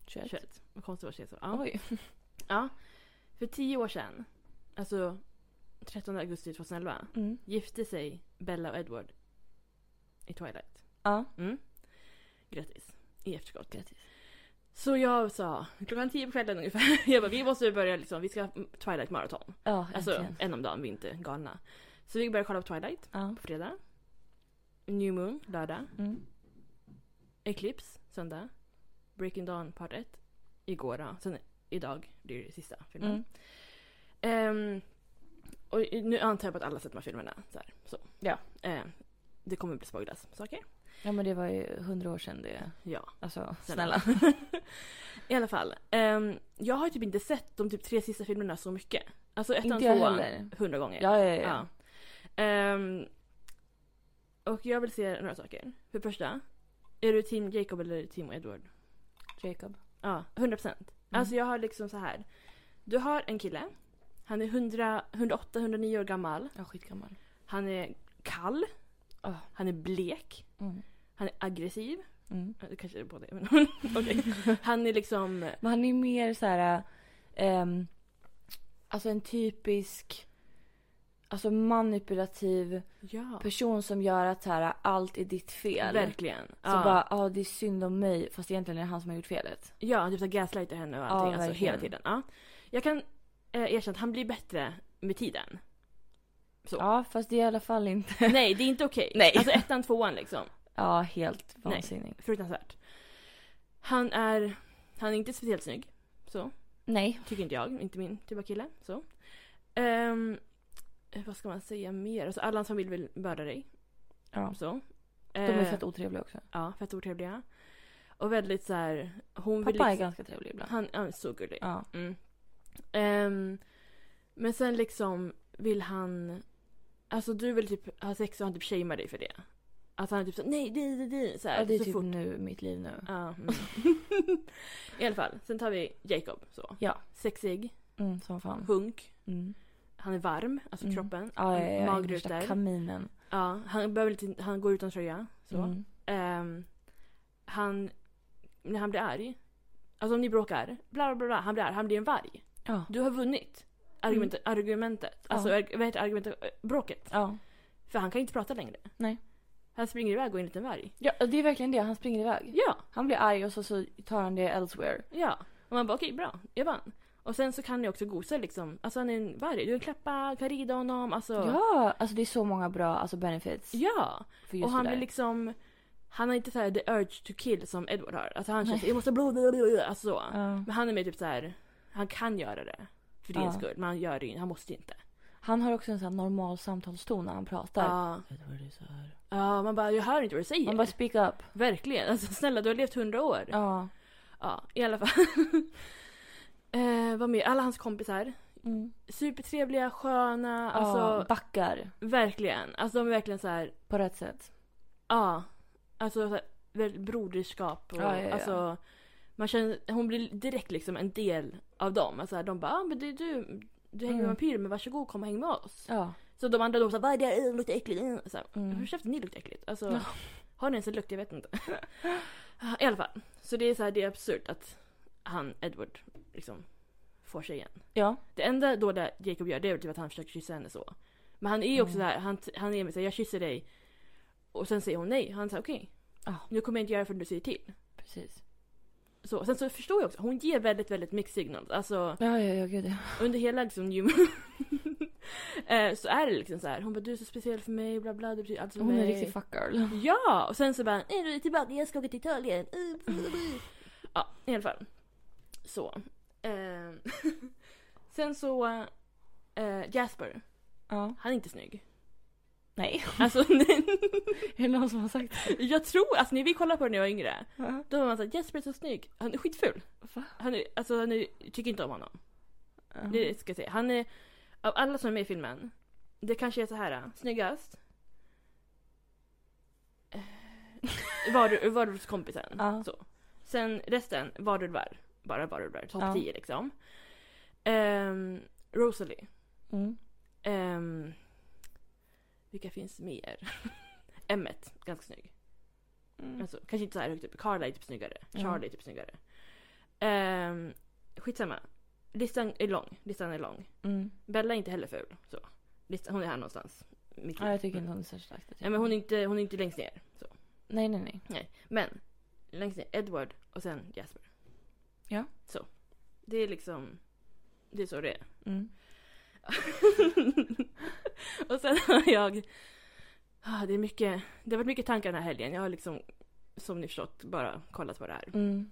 21. Vad konstigt att säga så. Ja. Oj. [LAUGHS] ja. För tio år sedan, alltså 13 augusti 2011, Mm. gifte sig Bella och Edward i Twilight. Ja. Mm. Grattis i efterskott. Grattis. Så jag sa, klockan tio på kvällen ungefär, [LAUGHS] jag bara vi måste börja liksom, vi ska Twilight maraton. Ja, Alltså äntligen. en om dagen, vi är inte galna. Så vi började kolla på Twilight Ja. på fredag. New Moon lördag. Mm. Eclipse söndag. Breaking Dawn part 1. Igår då. Sen idag blir det sista filmen. Mm. Ehm, och nu antar jag på att alla sett de här filmerna. Så. Här, så. Ja. Ehm, det kommer bli spoilas saker. Ja, men det var ju hundra år sedan det. Ja. Alltså, Snälla. [LAUGHS] I alla fall. ehm, jag har typ inte sett de typ tre sista filmerna så mycket. Alltså ettan tvåan hundra gånger. Ja, ja, ja. Ja. Ehm, och jag vill se några saker. För det första. Är du team Jacob eller team Edward? Jacob. Ja, 100 procent. Mm. Alltså jag har liksom så här. Du har en kille. Han är 100, 108, 109 år gammal. Ja, skitgammal. Han är kall. Ah. Han är blek. Mm. Han är aggressiv. Mm. Ja, kanske är på det, men [LAUGHS] okej. Han är liksom... Men han är mer så här... ehm, alltså en typisk... Alltså manipulativ Ja. person som gör att så här, allt är ditt fel. Verkligen. Så ja. bara, ja det är synd om mig fast egentligen är det han som har gjort felet. Ja, typ så här gaslightar henne och Ja, allting. alltså verkligen. hela tiden. Ja. Jag kan eh, erkänna att han blir bättre med tiden. Så. Ja fast det är i alla fall inte... Nej, det är inte okej. [LAUGHS] Nej. Alltså ettan, tvåan liksom. Ja helt Nej. vansinnig. Fruktansvärt. Han är, han är inte speciellt snygg. Så. Nej. Tycker inte jag. Inte min typ av kille. Så. Ehm, eh, vad ska man säga mer? Alltså alla hans familj vill mörda dig. Ja. Så. De är Eh, fett otrevliga också. Ja, fett otrevliga. Och väldigt så här. Hon vill Pappa är liksom, ganska trevlig ibland. han, han är så gullig. Ja. Mm. Ehm, men sen liksom vill han... Alltså du vill typ ha sex och han typ shamear dig för det. Alltså han är typ så nej, det, det, det. Så här, ja det är så typ fort. nu mitt liv nu. Ja. Mm. I alla fall. Sen tar vi Jacob. Så. Ja. Sexig, Mm, som fan. hunk. Mm. Han är varm, alltså Mm. kroppen. Ja, ja, ja. Magrut Värsta där. kaminen. Ja, han, behöver lite, han går utan tröja. Så. Mm. Ehm, han, när han blir arg. Alltså om ni bråkar, bla bla bla, han blir arg, han blir en varg. Ja. Du har vunnit argument, argumentet. Alltså Ja. vad heter argumentet? Eh, Bråket. Ja. För han kan inte prata längre. Nej. Han springer iväg och är en liten varg. ja. Det är verkligen det. Han springer iväg. Ja, Han blir arg och så, så tar han det elsewhere. ja. Och man bara okej, bra, jag vann. Och sen så kan ni också gosa liksom. Alltså han är en varg. Du kan klappa, kan rida honom. Alltså. Ja, alltså det är så många bra alltså benefits Ja. och han blir liksom... Han har inte så här the urge to kill som Edward har. Alltså han känner jag måste blod, alltså så. Ja. Men han är mer typ så här. Han kan göra det. För din Ja. skull. Men han gör det Han måste inte. Han har också en sån normal samtalston när han pratar. Ja. Edward är så här. Ja, man bara jag hör inte vad du säger. Man bara speak up. Verkligen. Alltså snälla du har levt hundra år. Ja. Ja, i alla fall. [LAUGHS] eh, vad mer? Alla hans kompisar. Mm. Supertrevliga, sköna. Alltså ja. Backar verkligen. Alltså de är verkligen så här. på rätt sätt. Ja. Alltså så här, broderskap och Ja, ja, ja. alltså. Man känner, hon blir direkt liksom en del av dem. Alltså de bara, ah, men det är du, du hänger med Mm. vampyrer men varsågod kom och häng med oss. Ja. Så de andra de sa, vad är det? Det luktar äckligt. Mm. Så här, Mm. Hur käften ni luktar äckligt? Alltså, Ja. har ni ens en lukt? Jag vet inte. [LAUGHS] I alla fall. Så det är så här, det är absurt att han, Edward, liksom får tjejen. Ja. Det enda då där Jacob gör det är typ att han försöker kyssa henne så. Men han är ju också Mm. där, han, han är med sig, jag kysser dig. Och sen säger hon nej. Han säger okej. Ja. Nu kommer jag inte göra det förrän du säger till. Precis. Så, sen så förstår jag också, hon ger väldigt, väldigt mixed signals. Alltså Ja, ja, ja, gud ja. under hela liksom [LAUGHS] [LAUGHS] eh, Så är det liksom så här. hon bara du är så speciell för mig, bla bla, du betyder allt för Hon är mig. en riktig fuckgirl. [LAUGHS] Ja! Och sen så bara, är du tillbaka, jag ska åka till Italien. [LAUGHS] ja, i alla fall. Så. Ehm, sen så, eh, Jasper, Ja. han är inte snygg. Nej. Alltså, Är det någon som har sagt det? jag tror, alltså när vi kollade på det när jag var yngre, Ja. då var man såhär, Jasper är så snygg. Han är skitful. Va? Han är, alltså han är, tycker inte om honom. Ja. Det ska jag säga. Han är, av alla som är med i filmen, det kanske är så här, snyggast. Eh, Var, varulvskompisen. Ja. Så. Sen resten, varulvar. Bara varulvar. Topp Ja. 10 liksom. Um, Rosalie. Mm. Ehm, vilka finns mer? [LAUGHS] Emmet, ganska snygg. Mm. Alltså, kanske inte så här högt upp. Carla är typ snyggare. Charlie är typ snyggare. Um, skitsamma. Listan är lång. Listan är lång. Mm. Bella är inte heller ful. Så. Listan, hon är här någonstans. Mitt Ja, jag tycker inte hon är särskilt aktiv. Nej, men hon är inte, hon är inte längst ner. Så. Nej, nej, nej. Nej. Men längst ner Edward och sen Jasper. Ja. Så. Det är liksom... Det är så det är. Mm. [LAUGHS] och sen har jag... Ah, det, är mycket, det har varit mycket tankar den här helgen. Jag har liksom, som ni förstått, bara kollat på det här. Mm.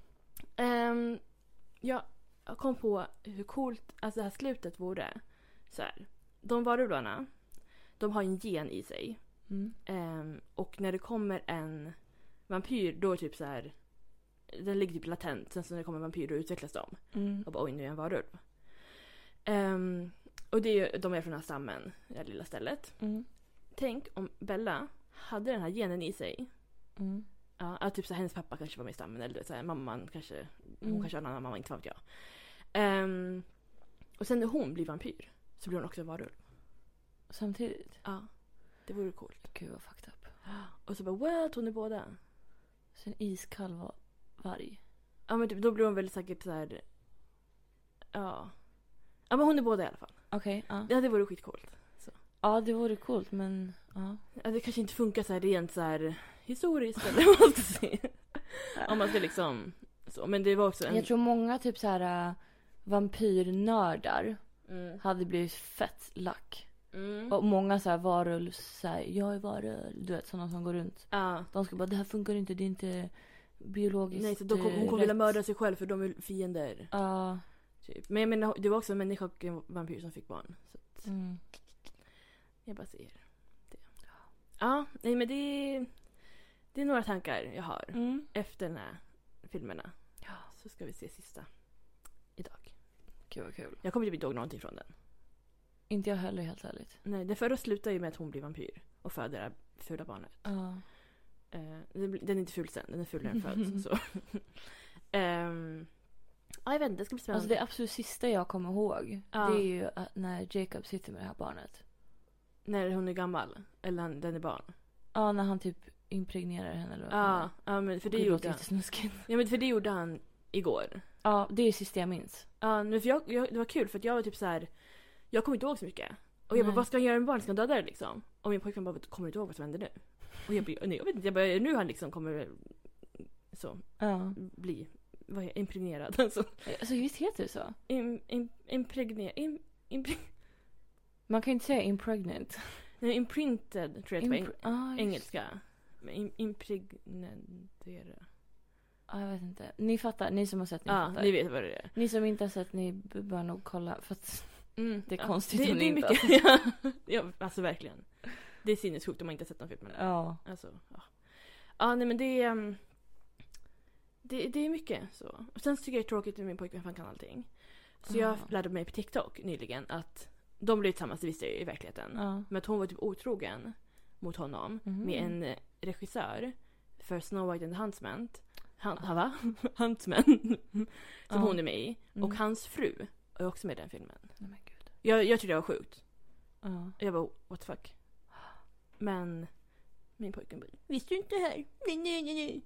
Um, jag kom på hur coolt alltså det här slutet vore. Så här. De varulvarna, de har en gen i sig. Mm. Ehm, och när det kommer en vampyr, då är typ så här... Den ligger typ latent. Sen så när det kommer en vampyr, då utvecklas de. Mm. Och bara oj, nu är jag en varulv. Ehm, och det är, de är från den här stammen, det här lilla stället. Mm. Tänk om Bella hade den här genen i sig. Mm. Ja, typ så här, hennes pappa kanske var med i stammen eller så här, mamman kanske, hon Mm. kanske har en annan mamma, inte fan vet jag. Ehm, och sen när hon blir vampyr så blir hon också varulv. Samtidigt. Ja, det vore coolt. Gud vad fucked up. Och så bara what, hon är båda. Så en iskall va- varg. Ja men typ, då blir hon väl säkert så här. Ja. Ja men hon är båda i alla fall. Okej, ja. Ja det vore skitcoolt. Ja, det vore coolt men ja. Ja, det kanske inte funkar så här rent så här historiskt eller vad man ska säga. Om man ska liksom så. Men det var också en... Jag tror många typ så här äh, vampyrnördar Mm. hade blivit fett lack. Mm. Och många så här varulv, så här, jag är varulv, du vet sådana som går runt. Ja. De ska bara, det här funkar inte, det är inte biologiskt Nej så då kom, hon eh, kommer vilja rätt." mörda sig själv för de är fiender. Ja. Typ. Men jag menar, det var också en människa och en vampyr som fick barn. Så att Mm. jag bara säger det. Ja, nej men det det är några tankar jag har Mm. efter den här filmerna. Ja. Så ska vi se sista. Gud vad kul. Jag kommer typ inte ihåg någonting från den. Inte jag heller helt ärligt. Nej, den förra slutar ju med att hon blir vampyr och föder det här fula barnet. Ja. Eh, den blir- den är inte ful sen, den är ful när den föds. så. [LAUGHS] Ehm, ja, jag vet inte, det ska bli spännande. Alltså det absolut sista jag kommer ihåg. Ja. Det är ju att när Jacob sitter med det här barnet. När hon är gammal, eller han, den är barn. Ja, när han typ impregnerar henne eller vad fan Ja, ja men för det det, är. gjorde låter han. jättesnuskigt. Ja, men för det gjorde han igår. Ja, det är det sista jag minns. Ja, men för jag, jag, det var kul för att jag var typ så här. Jag kommer inte ihåg så mycket. Och jag bara, Nej. vad ska han göra med barnet? Ska han döda det liksom? Och min pojkvän bara, kommer du inte ihåg vad som hände nu? Och jag bara, nej jag vet inte. Jag bara, nu han liksom kommer så, Ja. bli, vad är impregnerad? [LAUGHS] Alltså, Alltså visst heter det så? im, im, impregner, im, impre, Man kan inte säga impregnant. nej, imprinted tror jag det var Impre- ah, eng, just- engelska. Men im, impregnera. Ja, jag vet inte. Ni fattar, ni som har sett, ni Ja, fattar. ni vet vad det är. Ni som inte har sett, ni bör nog kolla. För att Mm, Det är ja. konstigt det, om ni är inte mycket. [LAUGHS] ja, ja, alltså verkligen. Det är sinnessjukt om man inte har sett de filmerna. ja. Alltså, ja. Ja, nej men det är... um, Det, det är mycket så. Och sen tycker jag det är tråkigt med min pojkvän för han kan allting. Så jag Ja. lärde mig på TikTok nyligen att de blev tillsammans, det visste jag ju i verkligheten. Men att hon var typ otrogen mot honom Mhm. med en eh, regissör för Snow White and the Huntsman. Han, han va? Huntsman. [LAUGHS] Som hon är med i. Mm. Och hans fru är också med i den filmen. Nej men gud. Jag, jag tyckte det var sjukt. Ja. Jag bara, what the fuck. Men min pojke bara, visste du inte det här? Nej, nej, nej, nej.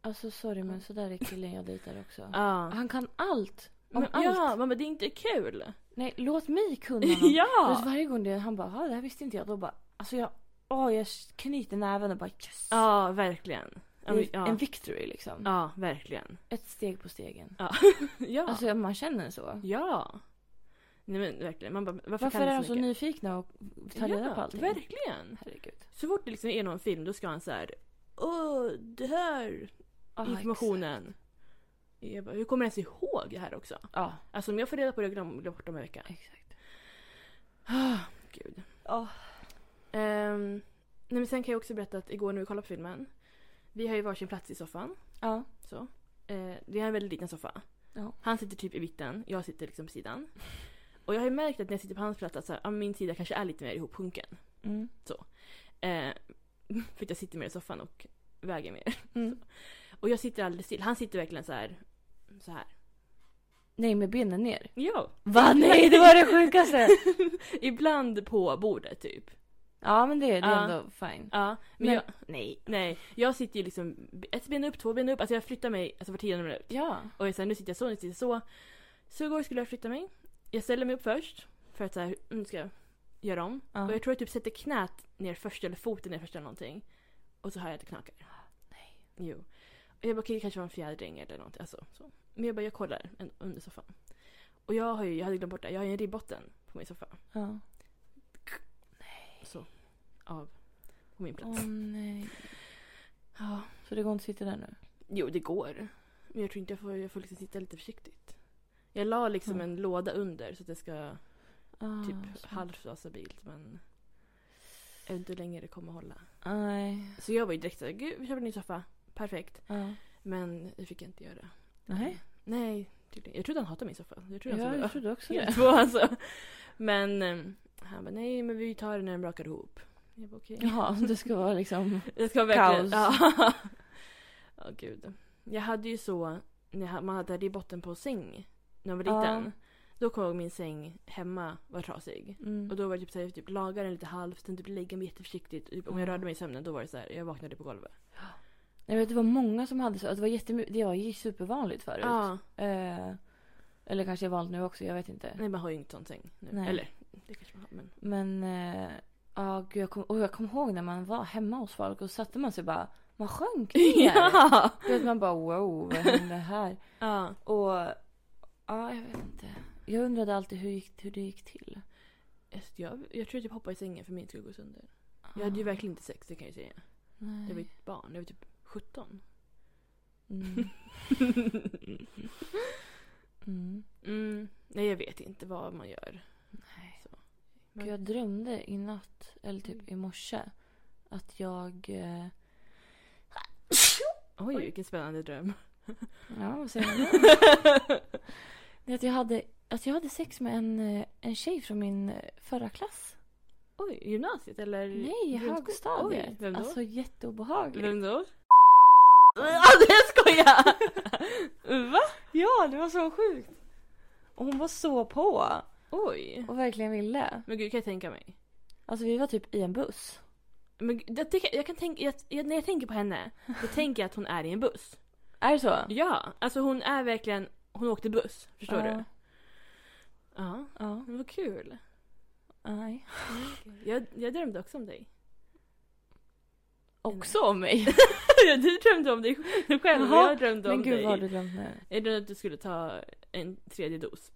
Alltså sorry men sådär är killen jag dejtar också. Ja. Han kan allt Om Men, allt. ja, bara, det är inte kul. Nej, låt mig kunna. [LAUGHS] Du ja! vet, varje gång det, han bara, "Ja, det här visste inte jag. Då bara, alltså jag, åh, jag knyter näven och bara yes. Ja, verkligen. Ja, är ja. En victory liksom. ja verkligen. Ett steg på stegen. [LAUGHS] Ja. Alltså man känner så. ja. Nej men verkligen. Man bara, varför, Varför är de så mycket? nyfikna och tar reda ja, på allting? verkligen. Herregud. Så fort det liksom är någon film då ska han så här. Åh, det här Ah, informationen. Jag bara, hur kommer jag ens ihåg det här också? exakt. Ja, Alltså om jag får reda på det glömmer jag bort om en vecka. exakt. Ah, Gud. Ja. Ehm, nej men sen kan jag också berätta att igår när vi kollade på filmen. Vi har ju varsin plats i soffan. Ja. Så. Eh, vi har en väldigt liten soffa. Ja. Han sitter typ i mitten, jag sitter liksom på sidan. Och jag har ju märkt att när jag sitter på hans plats att så här, ja, min sida kanske är lite mer ihopsjunken. Mm. Eh, [LAUGHS] för att jag sitter mer i soffan och väger mer. [LAUGHS] Mm. Och jag sitter alldeles still. Han sitter verkligen så här. Så här. Nej, med benen ner. Ja. Va? [LAUGHS] Nej, det var det sjukaste! Ibland på bordet typ. Ja, men det, det är Ja. ändå fine. Ja. Men, Men- jag, nej, nej. Jag sitter ju liksom ett ben upp, två ben upp. Alltså jag flyttar mig alltså var tionde minut. Ja. Och jag säger nu sitter jag så, nu sitter jag så. Så igår skulle jag flytta mig. Jag ställer mig upp först. För att så här, nu ska jag göra om. Ja. Och jag tror jag typ sätter knät ner först eller foten ner först eller någonting. Och så hör jag att det knakar. Nej. Jo. Och jag bara okej det kanske var en fjädring eller någonting. Alltså, så. Men jag bara jag kollar under soffan. Och jag har ju, jag hade glömt bort det, jag har ju en ribbotten på min soffa. Ja. Så. Av. På min Åh plats. nej. Ja. Så det går inte att sitta där nu? Jo det går. Men jag tror inte jag får, jag får liksom sitta lite försiktigt. Jag la liksom Mm. en låda under så att det ska Ah, typ halvt så stabilt men jag vet inte hur länge det kommer hålla. Nej. Så jag var ju direkt såhär, gud vi köper en ny soffa. Perfekt. Ja. Men det fick jag inte göra. Nej. Nej, tydligen. Jag trodde han hatade min soffa. Jag trodde Ja, han jag trodde också det. två alltså. Men ehm, han bara, nej men vi tar det när den brakar ihop. Jag bara okej. Jaha, det ska vara liksom... [LAUGHS] Det ska verkligen... Kaos. Ja. [LAUGHS] Ja, gud. Jag hade ju så, när man hade det i botten på säng när jag var Ja. liten. Då kom jag ihåg min säng hemma var trasig. Mm. Och då var det typ såhär, typ laga den lite halvt, sen typ lägga mig jätteförsiktigt. Typ, om jag Ja. rörde mig i sömnen då var det så här, jag vaknade på golvet. Jag vet, det var många som hade så. Det var, det var ju supervanligt förut. Ja. Eh, eller kanske är vanligt nu också, jag vet inte. Nej man har ju inte sån säng nu. Nej. Eller, det kanske man har men. Men, eh, ja gud, jag kom, och jag kommer ihåg när man var hemma hos folk och satte man sig bara, man sjönk ner. [LAUGHS] ja! Du vet, man bara wow, vad hände här? [LAUGHS] ja! Och, ja jag vet inte. Jag undrade alltid hur, gick, hur det gick till. Jag, jag tror jag typ hoppade i sängen för min skulle gå sönder. Jag hade ju verkligen inte sex, det kan jag säga. Nej. Jag var ett barn, jag var typ 17. Mm. [LAUGHS] mm. Mm. Nej jag vet inte vad man gör. Nej. Gud, jag drömde i natt, eller typ i morse, att jag... Eh, [LAUGHS] Oj, vilken spännande dröm. ja, vad säger [LAUGHS] är att jag hade, att jag hade sex med en, eh, en tjej från min eh, förra klass. Oj, gymnasiet eller? Nej, högstadiet. Oj, vem då? Alltså jätteobehagligt. Vem då? [LAUGHS] Alltså jag skojar! Va? Ja, det var så sjukt. Och hon var så på Oj. och verkligen ville. Men gud, kan jag tänka mig. Alltså vi var typ i en buss. Men gud, jag, tänker- jag kan tänka, jag, jag, när jag tänker på henne, då [LAUGHS] tänker jag att hon är i en buss. Är det så? Ja, alltså hon är verkligen, hon åkte buss. Förstår ja. du? Ja. Ja. Men vad kul. Nej. Jag, jag drömde också om dig. Också om mig. [LAUGHS] du drömde om dig själv Jaha, jag drömde Men om gud dig. vad har du drömt nu? Jag drömde att du skulle ta en tredje dos.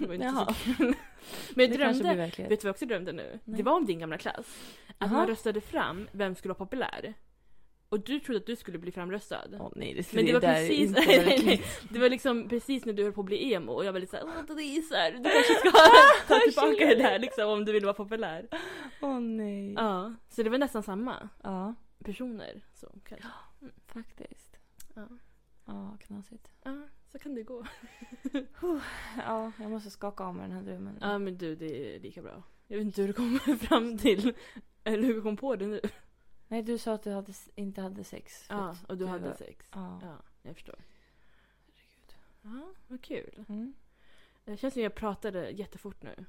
Det var inte Jaha. så kul. [LAUGHS] Men jag drömde, vet du vad jag också drömde nu? Nej. Det var om din gamla klass. Att Jaha. man röstade fram vem skulle vara populär. Och du trodde att du skulle bli framröstad. Åh nej, det, Men det var precis, [LAUGHS] nej, nej, nej. Det var liksom precis när du höll på att bli emo och jag var lite såhär, åh det är så här, du kanske ska [LAUGHS] ta tillbaka det där liksom om du vill vara populär. Åh nej. Ja, så det var nästan samma Ja, personer. Så, kanske. faktiskt. Ja. Ja, knasigt. ja, så kan det gå. [LAUGHS] Ja, jag måste skaka av mig den här drömmen. Ja men du, det är lika bra. Jag vet inte hur du kommer [LAUGHS] fram till, eller hur du kom på det nu. Nej, du sa att du hade, inte hade sex. Ja, och du hade var- sex. Ja. Ja, jag förstår. Herregud. Ja, vad kul. Mm. Det känns som jag pratade jättefort nu.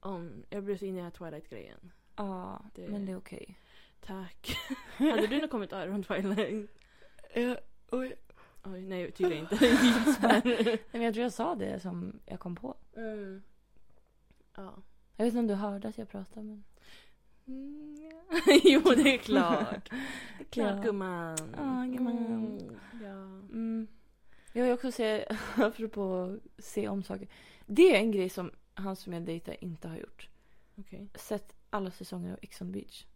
Om, jag blev så inne i den här Twilight-grejen. Ja, Det- men det är okej. Tack. [LAUGHS] hade du någon kommentar om Twilight? Ja, oj. Oj, nej tydligen inte. [LAUGHS] Nej, men jag tror jag sa det som jag kom på. mm. Ja. Jag vet inte om du hörde att jag pratade men... Mm, ja. [LAUGHS] jo, det är klart. [LAUGHS] Klart Ja. gumman. Ja, gumman. Mm, ja. Mm. Jag vill också se, apropå se om saker. Det är en grej som han som jag dejtar inte har gjort. Okej. Sett alla säsonger av Ex on the beach.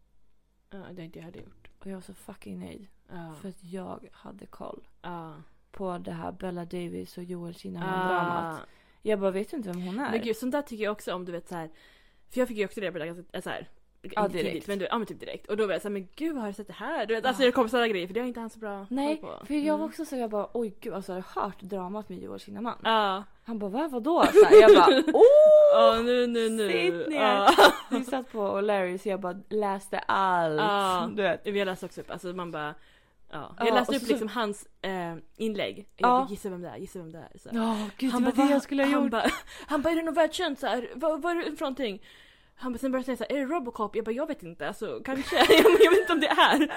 Ja, det har inte jag hade gjort. Och jag var så fucking nöjd. Ja. För att jag hade koll Ja. på det här Bella Davis och Joel Ah. Kinnaman-dramat. Jag bara, vet du inte vem hon är? Men gud, sånt där tycker jag också om du vet så här. För jag fick ju också reda på det ganska, äh, så här. Ja, direkt. tidigt, men, du, ja, men typ direkt. Och då var jag såhär, men gud har du sett det här? Du vet, alltså det kom sådana grejer för det har inte han så bra Nej, på. för jag var Mm. också så jag bara, oj gud, alltså jag har hört dramat med Joel Kinnaman. Ja. Han bara, va, vadå? Så här, jag bara, [LAUGHS] oh! Ja, nu, nu, nu. Sitt ner. Ja. [LAUGHS] Vi satt på Larry så jag bara läste allt. Ja. Du vet. Vi läste också upp, alltså man bara Ja. Ja, Jag läste och upp så- liksom hans eh, inlägg. Jag Ja. gissa vem det är, gissa vem det är. Så. Ja, gud han det var bara, det jag skulle ha han gjort. Bara, [LAUGHS] han bara, är det något världskänt så här? Vad, vad är det för någonting? Han bara, sen började jag säga är det Robocop? Jag bara, jag vet inte, alltså kanske. [LAUGHS] jag, vet inte om det är.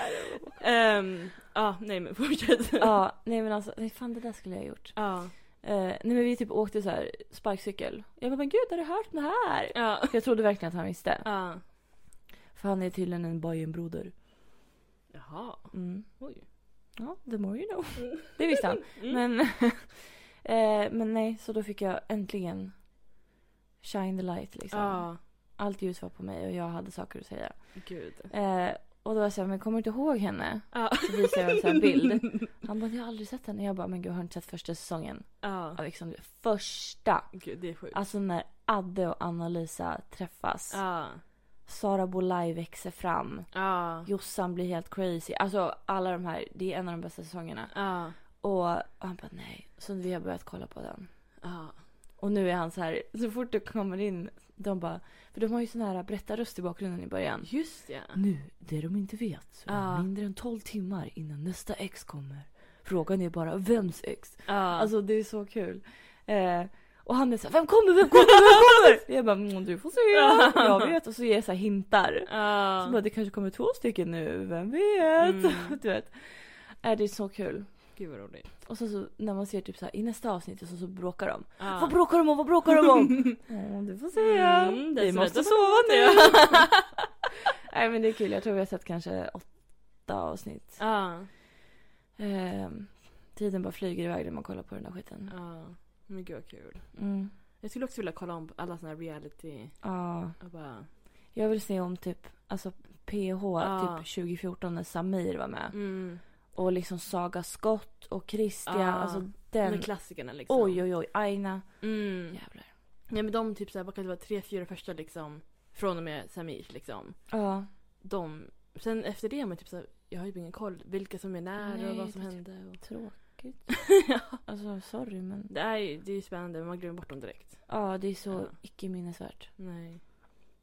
Ehm, Ja, nej men fortsätt. [LAUGHS] Ja, nej men alltså, nej, fan det där skulle jag ha gjort. Ja. Uh, nej men vi typ åkte så här sparkcykel. Jag bara, men gud har du hört om det här? Ja. Jag trodde verkligen att han visste. Ja. För han är tydligen en Bajenbroder. Jaha. Mm. Oj. Ja, the more you know. Mm. Det visste han. [LAUGHS] Mm. Men, eh, men nej, så då fick jag äntligen shine the light liksom. Ja. Allt ljus var på mig och jag hade saker att säga. Gud. Eh, och då var jag såhär, men kommer du inte ihåg henne? Ja. Så visade jag en sån här bild. [LAUGHS] Han bara, jag har aldrig sett henne. Jag bara, men gud har inte sett första säsongen? Ja. Av the- Första! Gud, det är sjukt. Alltså när Adde och Anna-Lisa träffas. Ja. Sara Bolaj växer fram. Ja. Jossan blir helt crazy. Alltså alla de här, det är en av de bästa säsongerna. Ja. Och han bara nej. Så vi har börjat kolla på den. Ja. Och nu är han så här, så fort det kommer in, de bara, för de har ju sån här berättarröst i bakgrunden i början. Just ja. Nu, det de inte vet, så är det mindre än 12 timmar innan nästa ex kommer. Frågan är bara vems ex? Ja. Alltså det är så kul. Eh, och han är så här, vem kommer, vem kommer, vem kommer? [LAUGHS] Jag bara, mm, du får se. Jag vet. Och så ger jag så hintar. Ja. Så bara, det kanske kommer två stycken nu, vem vet? Mm. [LAUGHS] Du vet. Äh, det är så kul. Gud vad roligt. Och så, så när man ser typ så här, i nästa avsnitt så, så bråkar de. Ja. Vad bråkar de om? Vad bråkar de om? [LAUGHS] Ja, du får se. Mm, det vi måste sova nu. [LAUGHS] Nej men det är kul. Jag tror vi har sett kanske åtta avsnitt. Ja. Ehm, tiden bara flyger iväg när man kollar på den där skiten. Ja. Men gud vad kul. Mm. Jag skulle också vilja kolla om alla såna här reality. Ja. Och bara... Jag vill se om typ, alltså PH, typ 2014 när Samir var med. Mm. Och liksom Saga Skott och Christian. Ja. Alltså De den. klassikerna liksom. Oj oj oj. Aina. Mm. Jävlar. Nej men de typ såhär, vad kan det vara, tre, fyra första liksom. Från och med Samir liksom. Ja. De. Sen efter det har man typ såhär, jag har ju ingen koll. Vilka som är när Nej, och vad som hände. Och... Tråkigt. [LAUGHS] Alltså sorry men. Det är ju det är ju spännande men man glömmer bort dem direkt. Ja det är så Ja. icke minnesvärt. Nej.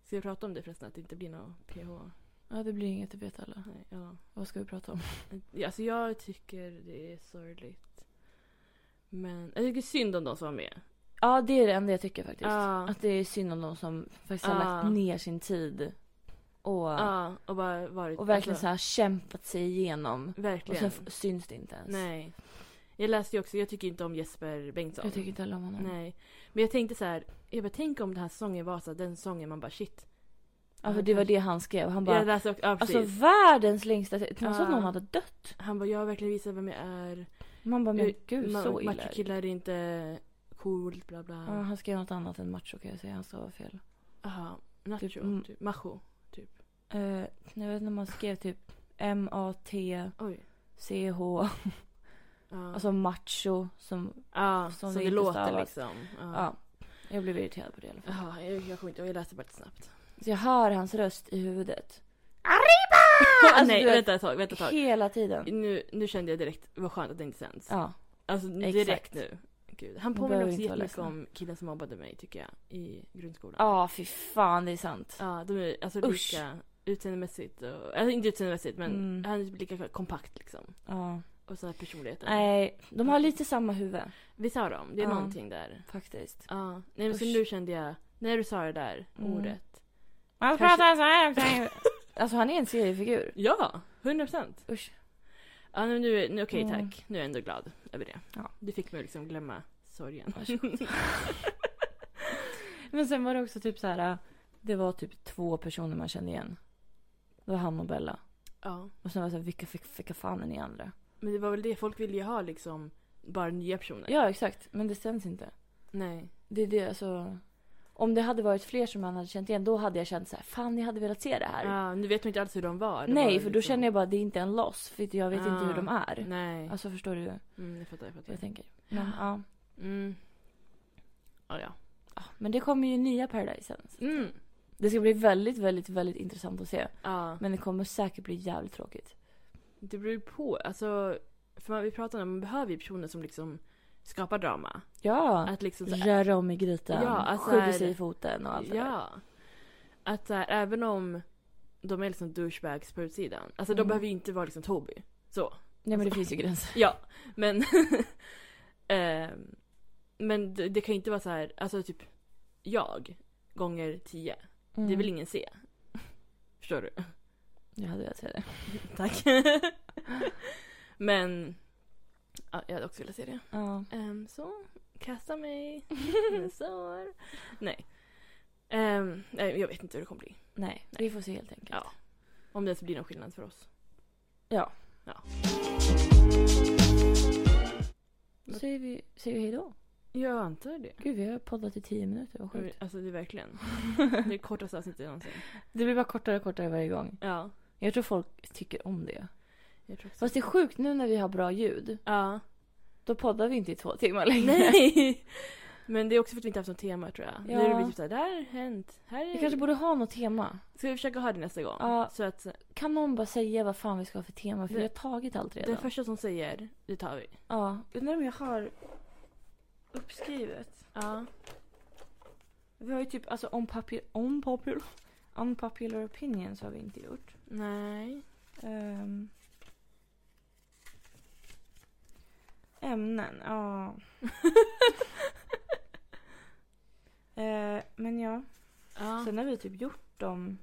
Ska vi prata om det förresten? Att det inte blir något PH? Ja det blir inget, det vet alla. Nej, ja. Vad ska vi prata om? Alltså jag tycker det är sorgligt. Men jag tycker synd om de som var med. Ja det är det enda jag tycker faktiskt. Ja. Att det är synd om de som faktiskt har lagt ner sin tid. Och, Ja, och bara varit... och verkligen alltså, så här kämpat sig igenom. Och Verkligen. sen f- syns det inte ens. Nej. Jag läste ju också, jag tycker inte om Jesper Bengtsson. Jag tycker inte heller om honom. Nej. Men jag tänkte så här, jag bara tänk om den här sången var så den sången man bara shit. Ja för det var det han skrev. Han bara, jag läste också, ja, precis. alltså världens längsta. Det var så att Ja. någon hade dött. Han bara, jag har verkligen visat vem jag är. Man bara, men Uh, gud Ma- så illa. Machokillar är inte coolt, bla bla. Ja, han skrev något annat än macho kan jag säga. Han stavade fel. Jaha, nacho, Typ, typ. Macho, typ. Uh, jag vet när man skrev typ M-A-T-C-H. Oj. Ja. Alltså macho som, ja, som som, det det, låter liksom. Ja. ja. Jag blev irriterad på det i alla fall. Jaha, jag, jag kommer inte jag läste bara lite snabbt. Så jag hör hans röst i huvudet. [LAUGHS] Alltså, Nej, vet, vänta ett tag, vänta ett tag. Hela tiden. Nu, nu kände jag direkt, vad skönt att det inte sänds. Ja. Alltså Exakt. direkt nu. Gud. Han påminner också jättemycket om killen som mobbade mig tycker jag i grundskolan. Ja, fy fan det är sant. Ja, de är alltså Usch. lika utseendemässigt och, alltså inte utseendemässigt men Mm. han är lika kompakt liksom. Ja. Och så här personligheten. Nej, de har lite samma huvud Visst har de? Det är Ja. någonting där. faktiskt. Ja. Nej men så nu kände jag, när du sa det där Mm. ordet. Han Kanske- pratar så här också. [LAUGHS] Alltså han är en seriefigur. Ja, 100 procent. Usch. Ja, nu, nu okej Mm. tack. Nu är jag ändå glad över det. Ja. Du fick mig liksom glömma sorgen. [LAUGHS] Men sen var det också typ så här. Det var typ två personer man kände igen. Det var han och Bella. ja. Och sen var det så här, vilka, vilka, vilka fan är ni andra? Men det var väl det, folk ville ju ha liksom bara nya personer. Ja exakt, men det stämmer inte. Nej. Det är det alltså. Om det hade varit fler som man hade känt igen, då hade jag känt så här, fan jag hade velat se det här. Ja, nu vet man inte alls hur de var. De Nej, var för då liksom- känner jag bara att det är inte en loss. För jag vet inte hur Ah, de är. Nej. Alltså förstår du Mm, jag fattar, jag fattar. jag tänker? Men ja. Mm. Ja, ja. Ja, Men det kommer ju nya Paradise sen. Mm. Det ska bli väldigt, väldigt, väldigt intressant att se. Ja. Men det kommer säkert bli jävligt tråkigt. Det beror ju på. Alltså, för man, vi pratar om man behöver ju personer som liksom skapar drama. Ja! Att liksom så- Röra om i grytan, Ja, alltså skjuta sig i foten och allt det där. Ja. Att så här, även om de är liksom douchebags på utsidan. Alltså de Mm. behöver ju inte vara liksom Toby. Så. Nej men det finns ju gränser. Ja, men... [LAUGHS] ehm, men det, det kan ju inte vara så här, alltså typ jag gånger tio. Mm. Det vill ingen se. Förstår du? Jag hade velat se det. [LAUGHS] Tack. [LAUGHS] men ja, jag hade också velat se det. Ja. Ehm, så, kasta mig [LAUGHS] sår. Nej. Ehm, nej, jag vet inte hur det kommer bli. Nej, vi får se helt enkelt. Ja. Om det ens blir någon skillnad för oss. Ja. Ja. Då säger vi, säger vi hej då. Jag antar det. Gud, vi har poddat i tio minuter. Vad sjukt. Alltså det är verkligen. [LAUGHS] Det är kortaste avsnittet någonsin. Det blir bara kortare och kortare varje gång. Ja. Jag tror folk tycker om det. Fast det är sjukt nu när vi har bra ljud. Ja. Då poddar vi inte i två timmar längre. Nej! Men det är också för att vi inte haft något tema tror jag. Ja. Nu är det typ såhär, det här har hänt. Här är... Vi kanske borde ha något tema. Ska vi försöka ha det nästa gång? Ja. Så att Kan någon bara säga vad fan vi ska ha för tema? För Det- vi har tagit allt redan. den första som säger, det tar vi. Ja. Undrar om jag har uppskrivet. Ja. Vi har ju typ, alltså unpopular, unpopular, unpopular opinions har vi inte gjort. Nej. Ehm. Ämnen, ja. [LAUGHS] Eh, men ja, Ja. sen har vi typ gjort de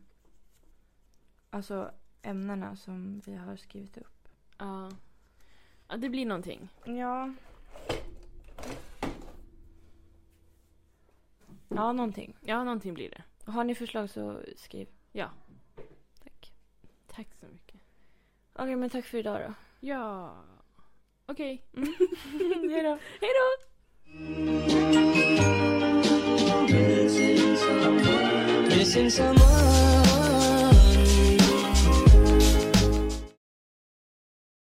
alltså ämnena som vi har skrivit upp. ja. Ja, det blir någonting. Ja. Ja, någonting. Ja, någonting blir det. Har ni förslag så skriv. Ja. Tack. Tack så mycket. Okej, men tack för idag då. Ja. Okej. [LAUGHS] Hej då. Hej då!